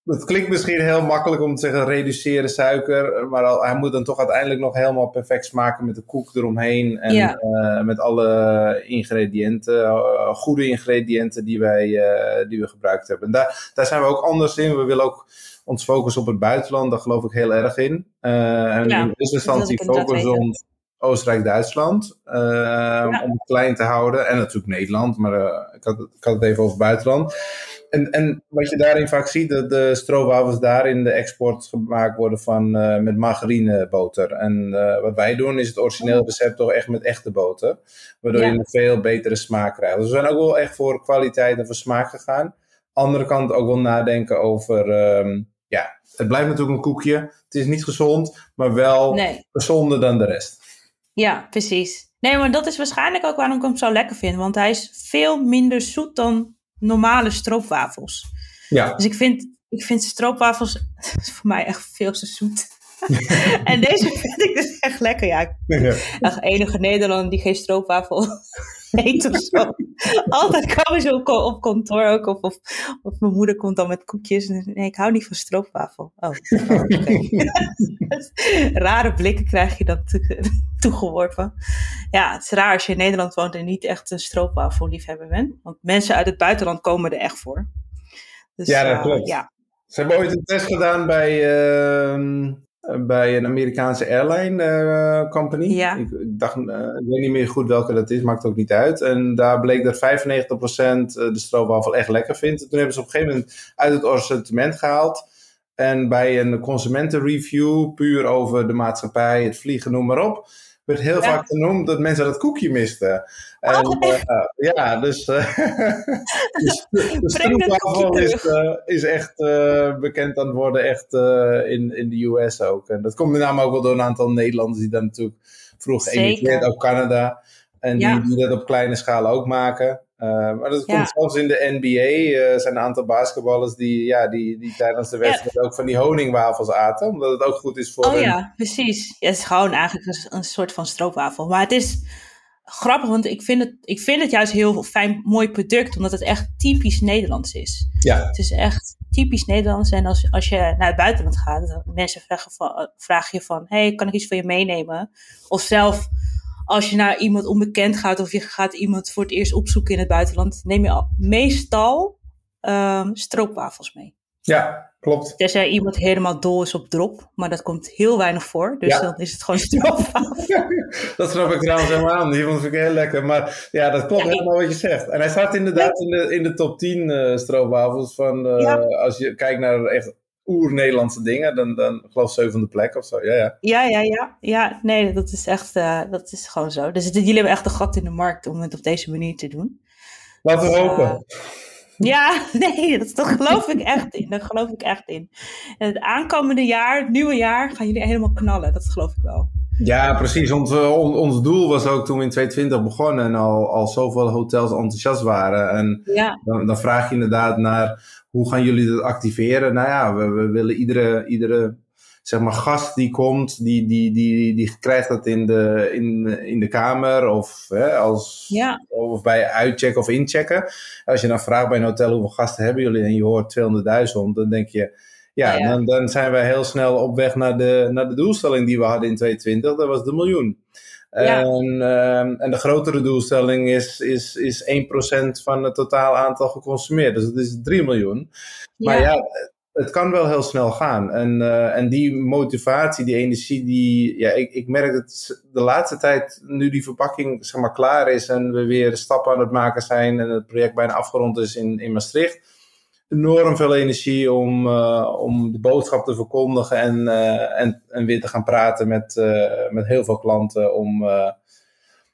het klinkt misschien heel makkelijk om te zeggen reduceren suiker, maar al, hij moet dan toch uiteindelijk nog helemaal perfect smaken met de koek eromheen en uh, met alle ingrediënten, uh, goede ingrediënten die wij uh, die we gebruikt hebben. En daar, daar zijn we ook anders in. We willen ook ons focussen op het buitenland, daar geloof ik heel erg in. en ja, in eerste instantie focussen op Oostenrijk-Duitsland, ja. om het klein te houden. En natuurlijk Nederland, maar ik had, ik, had, het even over buitenland en, en wat je daarin vaak ziet, dat de stroopwafels daar in de export gemaakt worden van, uh, met margarineboter. En wat wij doen is het origineel recept toch echt met echte boter. Waardoor je een veel betere smaak krijgt. Dus we zijn ook wel echt voor kwaliteit en voor smaak gegaan. Andere kant ook wel nadenken over, um, ja, het blijft natuurlijk een koekje. Het is niet gezond, maar wel nee. gezonder dan de rest. Ja, precies. Nee, maar dat is waarschijnlijk ook waarom ik hem zo lekker vind. Want hij is veel minder zoet dan normale stroopwafels. Ja. Dus ik vind, ik vind stroopwafels voor mij echt veel te zoet. en deze vind ik dus echt lekker. Ja, ja. Echt enige Nederlander die geen stroopwafel eet of zo. Altijd komen ze op, op kantoor ook. Of, of, of, mijn moeder komt dan met koekjes. En nee, ik hou niet van stroopwafel. Oh, oh Rare blikken krijg je dan toegeworpen. Ja, het is raar als je in Nederland woont en niet echt een stroopwafelliefhebber bent. Want mensen uit het buitenland komen er echt voor. Dus, ja, dat uh, klopt. Ja. Ze hebben ooit een test gedaan bij, uh, bij een Amerikaanse airline uh, company. Ja. Ik, dacht, uh, ik weet niet meer goed welke dat is, maakt ook niet uit. En daar bleek dat 95% de stroopwafel echt lekker vindt. Toen hebben ze op een gegeven moment uit het assortiment gehaald. En bij een consumentenreview, puur over de maatschappij, het vliegen, noem maar op, werd heel vaak genoemd dat mensen dat koekje misten. En, oh, uh, ja, dus, uh, dus de stroopwafel is, uh, is echt bekend aan het worden, echt in, in de US ook. En dat komt met name ook wel door een aantal Nederlanders die daar natuurlijk vroeg geëmigreerd, ook Canada. En die, die dat op kleine schaal ook maken. Uh, maar dat komt zelfs in de NBA. Er uh, zijn een aantal basketballers die, ja, die, die tijdens de wedstrijd ook van die honingwafels aten. Omdat het ook goed is voor. Oh ja, precies. Ja, het is gewoon eigenlijk een, een, soort van stroopwafel. Maar het is grappig, want ik vind, het, ik vind het juist heel fijn, mooi product. Omdat het echt typisch Nederlands is. Ja. Het is echt typisch Nederlands. En als, als je naar het buitenland gaat, dan mensen vragen, van, vragen je van: hey, kan ik iets voor je meenemen? Of zelf als je naar iemand onbekend gaat of je gaat iemand voor het eerst opzoeken in het buitenland, neem je al, meestal um, stroopwafels mee. Ja, klopt. Tenzij iemand helemaal dol is op drop, maar dat komt heel weinig voor. Dus dan is het gewoon stroopwafels. dat snap ik trouwens helemaal aan. Die vond ik heel lekker. Maar ja, dat klopt helemaal wat je zegt. En hij staat inderdaad in, de, in de top 10 uh, eh, stroopwafels. Van, uh, Als je kijkt naar echt oer-Nederlandse dingen, dan, dan geloof zevende plek of zo. Ja, ja. Ja, ja, ja. ja nee, dat is echt, uh, dat is gewoon zo. Dus jullie hebben echt een gat in de markt om het op deze manier te doen. Laten we dus, hopen. Uh, ja, nee, dat, dat geloof ik echt in. Daar geloof ik echt in. En het aankomende jaar, het nieuwe jaar, gaan jullie helemaal knallen. Dat geloof ik wel. Ja, precies. Ons, uh, ons doel was ook toen we in 2020 begonnen en al, al zoveel hotels enthousiast waren. En ja. dan, dan vraag je inderdaad naar hoe gaan jullie dat activeren? Nou ja, we, we willen iedere, iedere zeg maar, gast die komt, die, die, die, die krijgt dat in de, in, in de kamer of, hè, als, ja. of bij uitchecken of inchecken. Als je dan vraagt bij een hotel hoeveel gasten hebben jullie en je hoort 200.000, dan denk je, ja, ja, Dan, dan zijn wij heel snel op weg naar de, naar de doelstelling die we hadden in 2020, dat was de miljoen. En, ehm, en de grotere doelstelling is, is, is 1% van het totaal aantal geconsumeerd. Dus dat is 3 miljoen. Maar ja, het kan wel heel snel gaan. En, uh, en die motivatie, die energie, die, ja, ik, ik merk dat de laatste tijd, nu die verpakking zeg maar, klaar is en we weer stappen aan het maken zijn en het project bijna afgerond is in, in Maastricht, enorm veel energie om, uh, om de boodschap te verkondigen en, uh, en, en weer te gaan praten met, uh, met heel veel klanten om,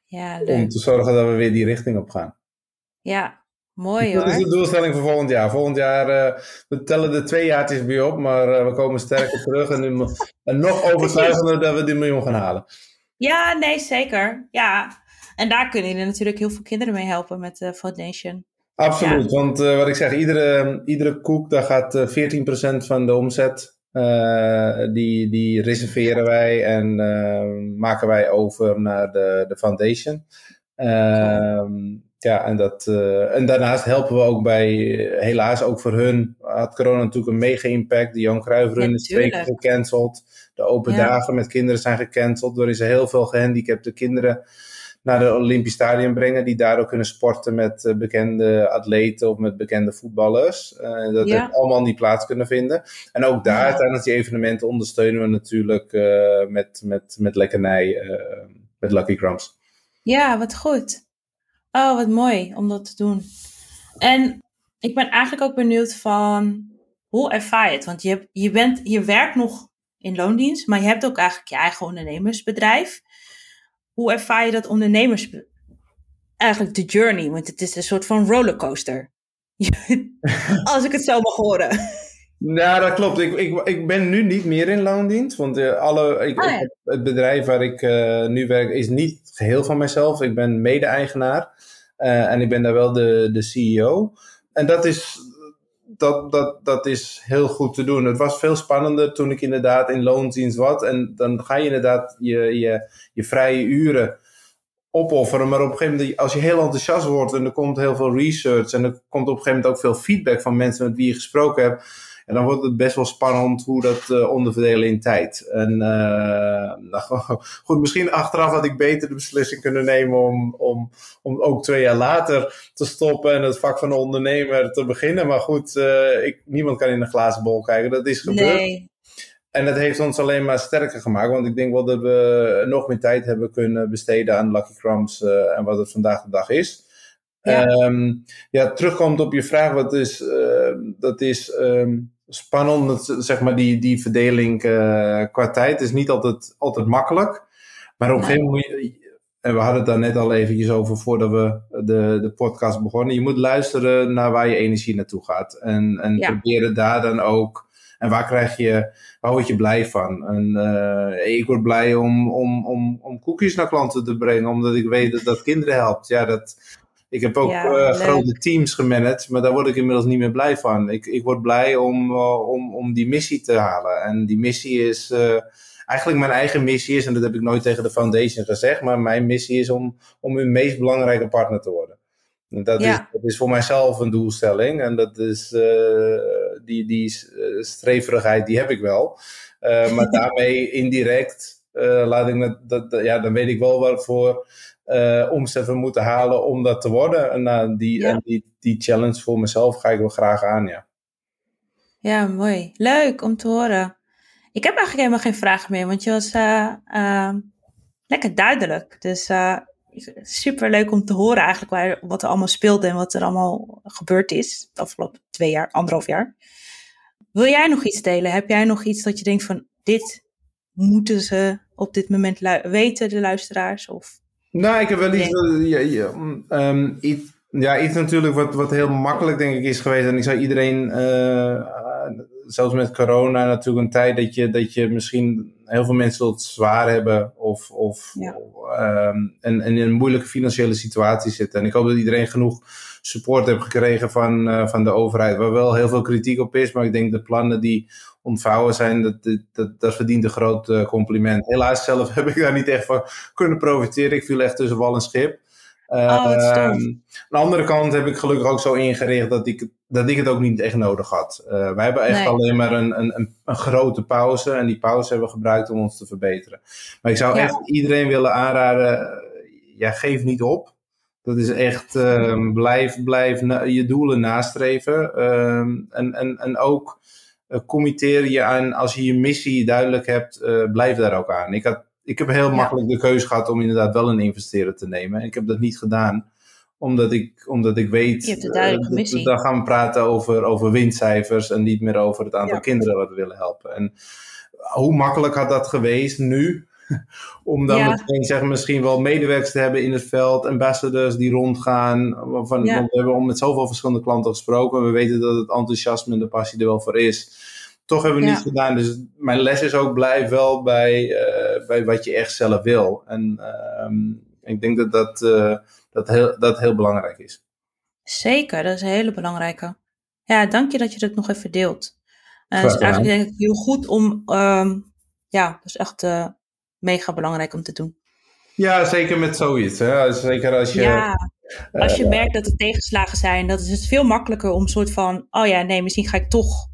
Ja, om te zorgen dat we weer die richting op gaan. Ja, mooi Dat is hoor. de doelstelling voor volgend jaar. Volgend jaar, eh, we tellen de twee jaartjes bij op, maar eh, we komen sterker terug en, nu- en nog overtuigender dat we die miljoen gaan halen. Ja, nee, zeker. Ja. En daar kunnen jullie natuurlijk heel veel kinderen mee helpen met de foundation. Absoluut, want eh, wat ik zeg, iedere, iedere koek, daar gaat eh 14% van de omzet, eh, die, die reserveren wij en eh, maken wij over naar de, de foundation. Ehm, ja, en, dat, eh, en daarnaast helpen we ook bij, eh, helaas ook voor hun, had corona natuurlijk een mega impact. De Jan Cruijff Run is twee keer gecanceld. De open Ja. dagen met kinderen zijn gecanceld, waarin ze heel veel gehandicapte kinderen naar de Olympisch Stadion brengen, die daar ook kunnen sporten met eh, bekende atleten of met bekende voetballers. Eh, dat Ja. heeft allemaal niet plaats kunnen vinden. En ook daar, Ja. tijdens die evenementen, ondersteunen we natuurlijk eh, met, met, met lekkernij, met Lucky Crumbs. Ja, wat goed. Oh, wat mooi om dat te doen. En ik ben eigenlijk ook benieuwd van hoe ervaar je het? Want je, je, bent, je werkt nog in loondienst, maar je hebt ook eigenlijk je eigen ondernemersbedrijf. Hoe ervaar je dat ondernemers... Eigenlijk de journey, want het is een soort van rollercoaster. Als ik het zo mag horen. Ja, dat klopt. Ik, ik, ik ben nu niet meer in loondienst. Want eh, alle, ik, Ah, ja. ik heb- het bedrijf waar ik eh, nu werk is niet geheel van mezelf. Ik ben mede-eigenaar. Eh, en ik ben daar wel de, de CEO. En dat is, dat, dat, dat is heel goed te doen. Het was veel spannender toen ik inderdaad in loondienst was. En dan ga je inderdaad je, je, je vrije uren opofferen. Maar op een gegeven moment, als je heel enthousiast wordt en er komt heel veel research en er komt op een gegeven moment ook veel feedback van mensen met wie je gesproken hebt. En dan wordt het best wel spannend hoe dat eh, onderverdelen in tijd. En eh, nou, goed, misschien achteraf had ik beter de beslissing kunnen nemen om, om, om ook twee jaar later te stoppen en het vak van ondernemer te beginnen. Maar goed, eh, ik, niemand kan in een glazen bol kijken. Dat is gebeurd. Nee. En dat heeft ons alleen maar sterker gemaakt. Want ik denk wel dat we nog meer tijd hebben kunnen besteden aan Lucky Crumbs en wat het vandaag de dag is. Ja. Ja, ja terugkomt op je vraag, wat is, eh, dat is ehm, spannend, zeg maar die, die verdeling eh, qua tijd is niet altijd, altijd makkelijk. Maar op een gegeven moment moet je, en we hadden het daar net al eventjes over voordat we de, de podcast begonnen. Je moet luisteren naar waar je energie naartoe gaat. En, en Ja. proberen daar dan ook. En waar krijg je, waar word je blij van? En eh, ik word blij om, om, om, om koekjes naar klanten te brengen, omdat ik weet dat dat kinderen helpt. Ja, dat, ik heb ook Ja, eh, grote teams gemanaged, maar daar word ik inmiddels niet meer blij van. Ik, ik word blij om, eh, om, om die missie te halen. En die missie is eh, eigenlijk mijn eigen missie is, en dat heb ik nooit tegen de foundation gezegd, maar mijn missie is om, om hun meest belangrijke partner te worden. En dat, Ja. is, dat is voor mijzelf een doelstelling. En dat is die, die streverigheid, die heb ik wel. Maar daarmee indirect laat ik dat, dat- ja, dan weet ik wel waarvoor eh we moeten halen om dat te worden. En nou, die, Ja. en die, die challenge voor mezelf ga ik wel graag aan, ja. Ja, mooi. Leuk om te horen. Ik heb eigenlijk helemaal geen vragen meer, want je was eh, eh, lekker duidelijk. Dus eh super leuk om te horen eigenlijk waar, wat er allemaal speelde en wat er allemaal gebeurd is de afgelopen twee jaar, anderhalf jaar. Wil jij nog iets delen? Heb jij nog iets dat je denkt van dit moeten ze op dit moment weten, de luisteraars? Of... Nou, ik heb wel iets, Nee. dat- ja, ja, ehm, iets, ja, iets natuurlijk wat, wat heel makkelijk denk ik is geweest. En ik zou iedereen, eh, eh, zelfs met corona natuurlijk een tijd dat je, dat je misschien heel veel mensen het zwaar hebben of, of Ja. ehm, en, en in een moeilijke financiële situatie zitten. En ik hoop dat iedereen genoeg support heeft gekregen van, eh, van de overheid. Waar wel heel veel kritiek op is, maar ik denk de plannen die ontvouwen zijn, dat, dat, dat, verdient een groot eh, compliment. Helaas zelf heb ik daar niet echt van kunnen profiteren. Ik viel echt tussen wal en schip. Oh. Ehm, aan de andere kant heb ik gelukkig ook zo ingericht dat ik, het- dat ik het ook niet echt nodig had. Eh, wij hebben echt Nee. alleen maar een, een, een, grote pauze. En die pauze hebben we gebruikt om ons te verbeteren. Maar ik zou Ja. echt iedereen willen aanraden, ja, geef niet op. Dat is echt, ehm, blijf, blijf je doelen nastreven. Ehm, en, en, en ook committeer je aan, als je je missie duidelijk hebt, eh, blijf daar ook aan. Ik, had, ik heb heel Ja. makkelijk de keuze gehad om inderdaad wel een investeerder te nemen. Ik heb dat niet gedaan, omdat ik, omdat ik weet, Je hebt een duidelijke eh, dat- missie. dan gaan we praten over, over winstcijfers en niet meer over het aantal Ja. kinderen wat we willen helpen. En hoe makkelijk had dat geweest nu? om dan meteen zeg, misschien wel medewerkers te hebben in het veld, ambassadors die rondgaan. Want we hebben met zoveel verschillende klanten gesproken. We weten dat het enthousiasme en de passie er wel voor is. Toch hebben we ja. niet gedaan. Dus mijn les is ook blijf wel bij, uh, bij wat je echt zelf wil. En uh, ik denk dat dat, uh, dat, heel, dat heel belangrijk is. Zeker, dat is een hele belangrijke. Ja, dank je dat je dat nog even deelt. Uh, het is eigenlijk denk ik heel goed om, um, ja, dat is echt mega belangrijk om te doen. Ja, zeker met zoiets. Hè? Zeker als je. Ja, als je merkt dat er tegenslagen zijn, dat is het veel makkelijker om een soort van, oh ja, nee, misschien ga ik toch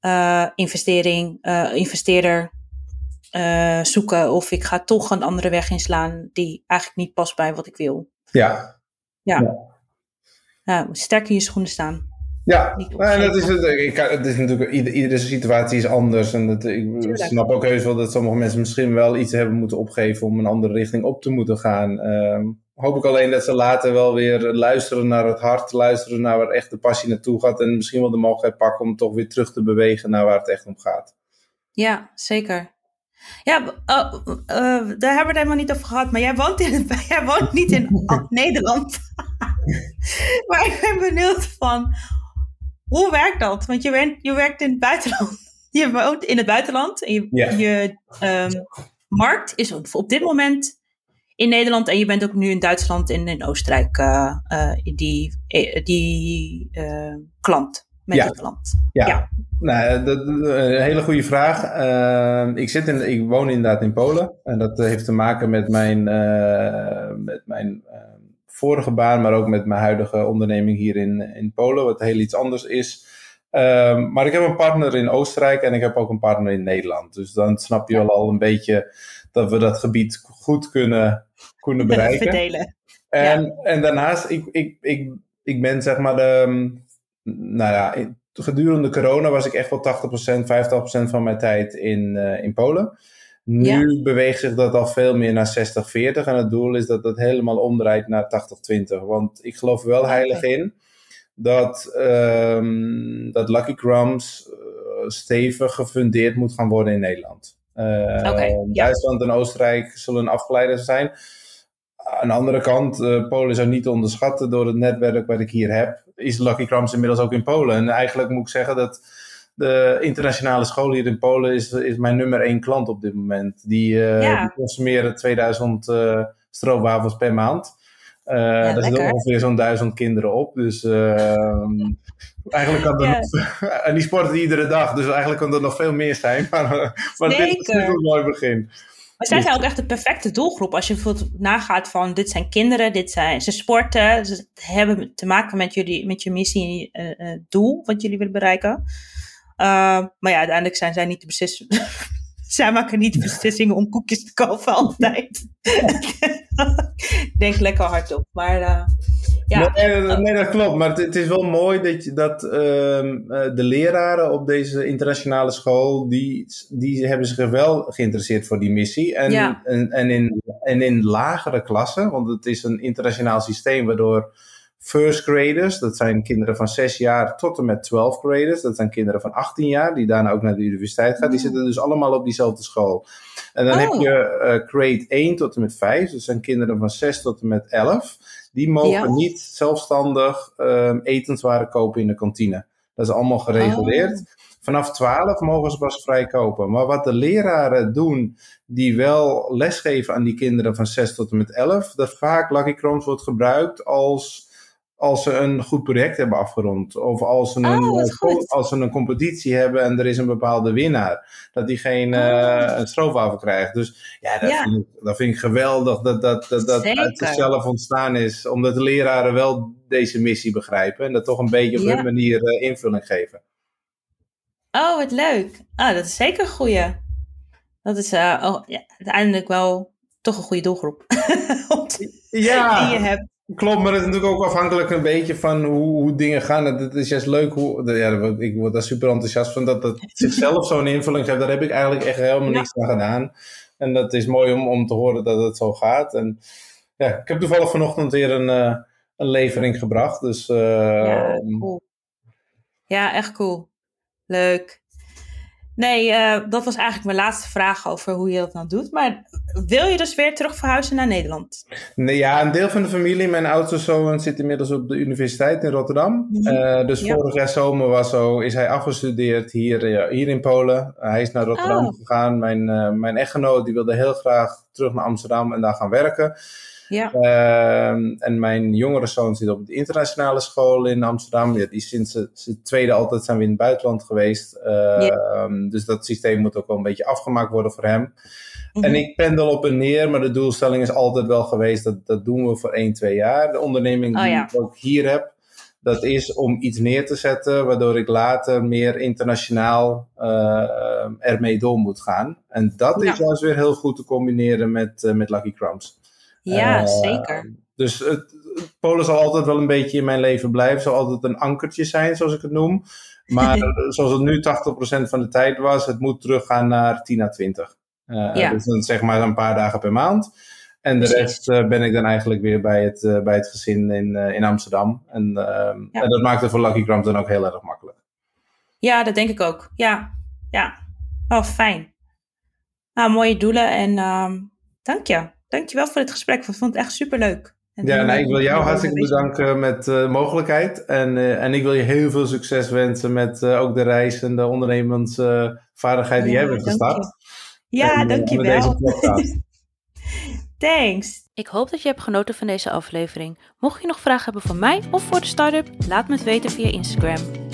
uh, investering, uh, investeerder zoeken. Of ik ga toch een andere weg inslaan die eigenlijk niet past bij wat ik wil. Ja. Ja. ja. ja sterk in je schoenen staan. Ja, en dat is het. Ik, het is natuurlijk, ieder, iedere situatie is anders. En dat, ik Tuurlijk. snap ook heus wel dat sommige mensen misschien wel iets hebben moeten opgeven om een andere richting op te moeten gaan. Uh, hoop ik alleen dat ze later wel weer luisteren naar het hart, luisteren naar waar echt de passie naartoe gaat. En misschien wel de mogelijkheid pakken om toch weer terug te bewegen naar waar het echt om gaat. Ja, zeker. Ja, uh, uh, daar hebben we het helemaal niet over gehad. Maar jij woont, in, jij woont niet in Nederland. maar ik ben benieuwd van, hoe werkt dat? Want je, bent, je werkt in het buitenland. Je woont in het buitenland. En je, je um, markt is op dit moment in Nederland. En je bent ook nu in Duitsland en in Oostenrijk uh, uh, die, die uh, klant. Met ja. klant. Ja. ja. Nou, dat, een hele goede vraag. Ehm, ik, zit in, ik woon inderdaad in Polen. En dat heeft te maken met mijn, met mijn ehm, vorige baan, maar ook met mijn huidige onderneming hier in, in Polen, wat heel iets anders is. Um, maar ik heb een partner in Oostenrijk en ik heb ook een partner in Nederland. Dus dan snap je wel al een beetje dat we dat gebied goed kunnen, kunnen bereiken. Verdelen. En, ja. en daarnaast, ik, ik, ik, ik ben zeg maar de, nou ja, gedurende corona was ik echt wel 80%, 50% van mijn tijd in, uh, in Polen. Nu ja. beweegt zich dat al veel meer naar 60-40 en het doel is dat het helemaal omdraait naar 80-20. Want ik geloof wel heilig okay. in dat, um, dat Lucky Crumbs uh, stevig gefundeerd moet gaan worden in Nederland. Uh, okay, ja. Duitsland en Oostenrijk zullen afgeleiders zijn. Aan de andere kant, uh, Polen ook niet te onderschatten door het netwerk wat ik hier heb. Is Lucky Crumbs inmiddels ook in Polen. En eigenlijk moet ik zeggen dat de internationale school hier in Polen is, is mijn nummer één klant op dit moment. Die, uh, ja. die consumeren 2000 uh, stroopwafels per maand. Uh, ja, daar zitten ongeveer zo'n duizend kinderen op. Dus ehm, eigenlijk kan er ja. nog, en die sporten iedere dag, dus eigenlijk kan er nog veel meer zijn. Maar, maar dit is een mooi begin. Maar zij zijn ook echt de perfecte doelgroep. Als je bijvoorbeeld nagaat van dit zijn kinderen, dit zijn ze sporten, ze hebben te maken met jullie, met je missie, uh, doel wat jullie willen bereiken. Uh, maar ja, uiteindelijk zijn zij niet de beslissen. zij maken niet de beslissingen om koekjes te kopen altijd. Denk lekker hardop. Maar uh, ja. Nee, nee, dat klopt. Maar het, het, is wel mooi dat, je, dat uh, de leraren op deze internationale school, die, die hebben zich wel geïnteresseerd voor die missie. En, ja. en, en, in, en in lagere klassen, want het is een internationaal systeem waardoor first graders, dat zijn kinderen van 6 jaar tot en met 12 graders. Dat zijn kinderen van 18 jaar, die daarna ook naar de universiteit gaan. Die zitten dus allemaal op diezelfde school. En dan oh. heb je uh, grade 1 tot en met 5. Dat zijn kinderen van 6 tot en met 11. Die mogen ja. niet zelfstandig um, etenswaren kopen in de kantine. Dat is allemaal gereguleerd. Oh. Vanaf 12 mogen ze pas vrij kopen. Maar wat de leraren doen, die wel lesgeven aan die kinderen van 6 tot en met 11, dat vaak Lucky Crumbs wordt gebruikt als als ze een goed project hebben afgerond. Of als ze, een, oh, als ze een competitie hebben en er is een bepaalde winnaar. Dat die geen uh, een stroopwafel krijgt. Dus ja, dat, ja. Vind, ik, dat vind ik geweldig dat dat, dat, dat uit zichzelf ontstaan is. Omdat de leraren wel deze missie begrijpen. En dat toch een beetje op ja. hun manier uh, invulling geven. Oh, wat leuk. Ah, dat is zeker een goeie. Dat is uh, oh, ja, uiteindelijk wel toch een goede doelgroep. ja. Die je hebt. Klopt, maar het is natuurlijk ook afhankelijk een beetje van hoe, hoe dingen gaan. Het is juist leuk hoe. Ja, ik word daar super enthousiast van dat het zichzelf zo'n invulling geeft. Daar heb ik eigenlijk echt helemaal ja. niks aan gedaan. En dat is mooi om, om te horen dat het zo gaat. En ja, ik heb toevallig vanochtend weer een, uh, een levering gebracht. Dus, uh, ja, cool. Ja, echt cool. Leuk. Nee, uh, dat was eigenlijk mijn laatste vraag over hoe je dat nou doet. Maar wil je dus weer terug verhuizen naar Nederland? Nee, ja, een deel van de familie, mijn oudste zoon, zit inmiddels op de universiteit in Rotterdam. Mm -hmm. uh, dus ja. vorig jaar zomer was zo, is hij afgestudeerd hier, uh, hier in Polen. hij is naar Rotterdam oh. gegaan. Mijn, mijn echtgenoot die wilde heel graag terug naar Amsterdam en daar gaan werken. Ja. Uh, en mijn jongere zoon zit op de internationale school in Amsterdam. Ja, die sinds zijn tweede altijd zijn we in het buitenland geweest. Ja. Dus dat systeem moet ook wel een beetje afgemaakt worden voor hem. -hmm. En ik pendel op en neer, maar de doelstelling is altijd wel geweest, dat, dat doen we voor 1, 2 jaar. De onderneming oh, die ja. ik ook hier heb, dat is om iets neer te zetten, waardoor ik later meer internationaal uh, ermee door moet gaan. En dat is juist weer heel goed te combineren met, uh, met Lucky Crumbs. Ja, uh, zeker. Dus het, Polen zal altijd wel een beetje in mijn leven blijven. Zal altijd een ankertje zijn, zoals ik het noem. Maar zoals het nu 80% van de tijd was, het moet teruggaan naar 10 à 20. Uh, ja. Dus dan zeg maar een paar dagen per maand. En de rest uh, ben ik dan eigenlijk weer bij het, uh, bij het gezin in, in Amsterdam. En, ja. en, dat maakt het voor Lucky Crumbs dan ook heel erg makkelijk. Ja, dat denk ik ook. Ja, ja. Oh, fijn. Nou, mooie doelen en um, dank je. Dankjewel voor dit gesprek. Ik vond het echt superleuk. En ja, nou, ik wil jou hartstikke bedanken met de mogelijkheid. En, en ik wil je heel veel succes wensen met ook de reis en de ondernemersvaardigheid die jij hebt gestart. Ja, en, dankjewel. Deze Thanks. Ik hoop dat je hebt genoten van deze aflevering. Mocht je nog vragen hebben voor mij of voor de start-up, laat me het weten via Instagram.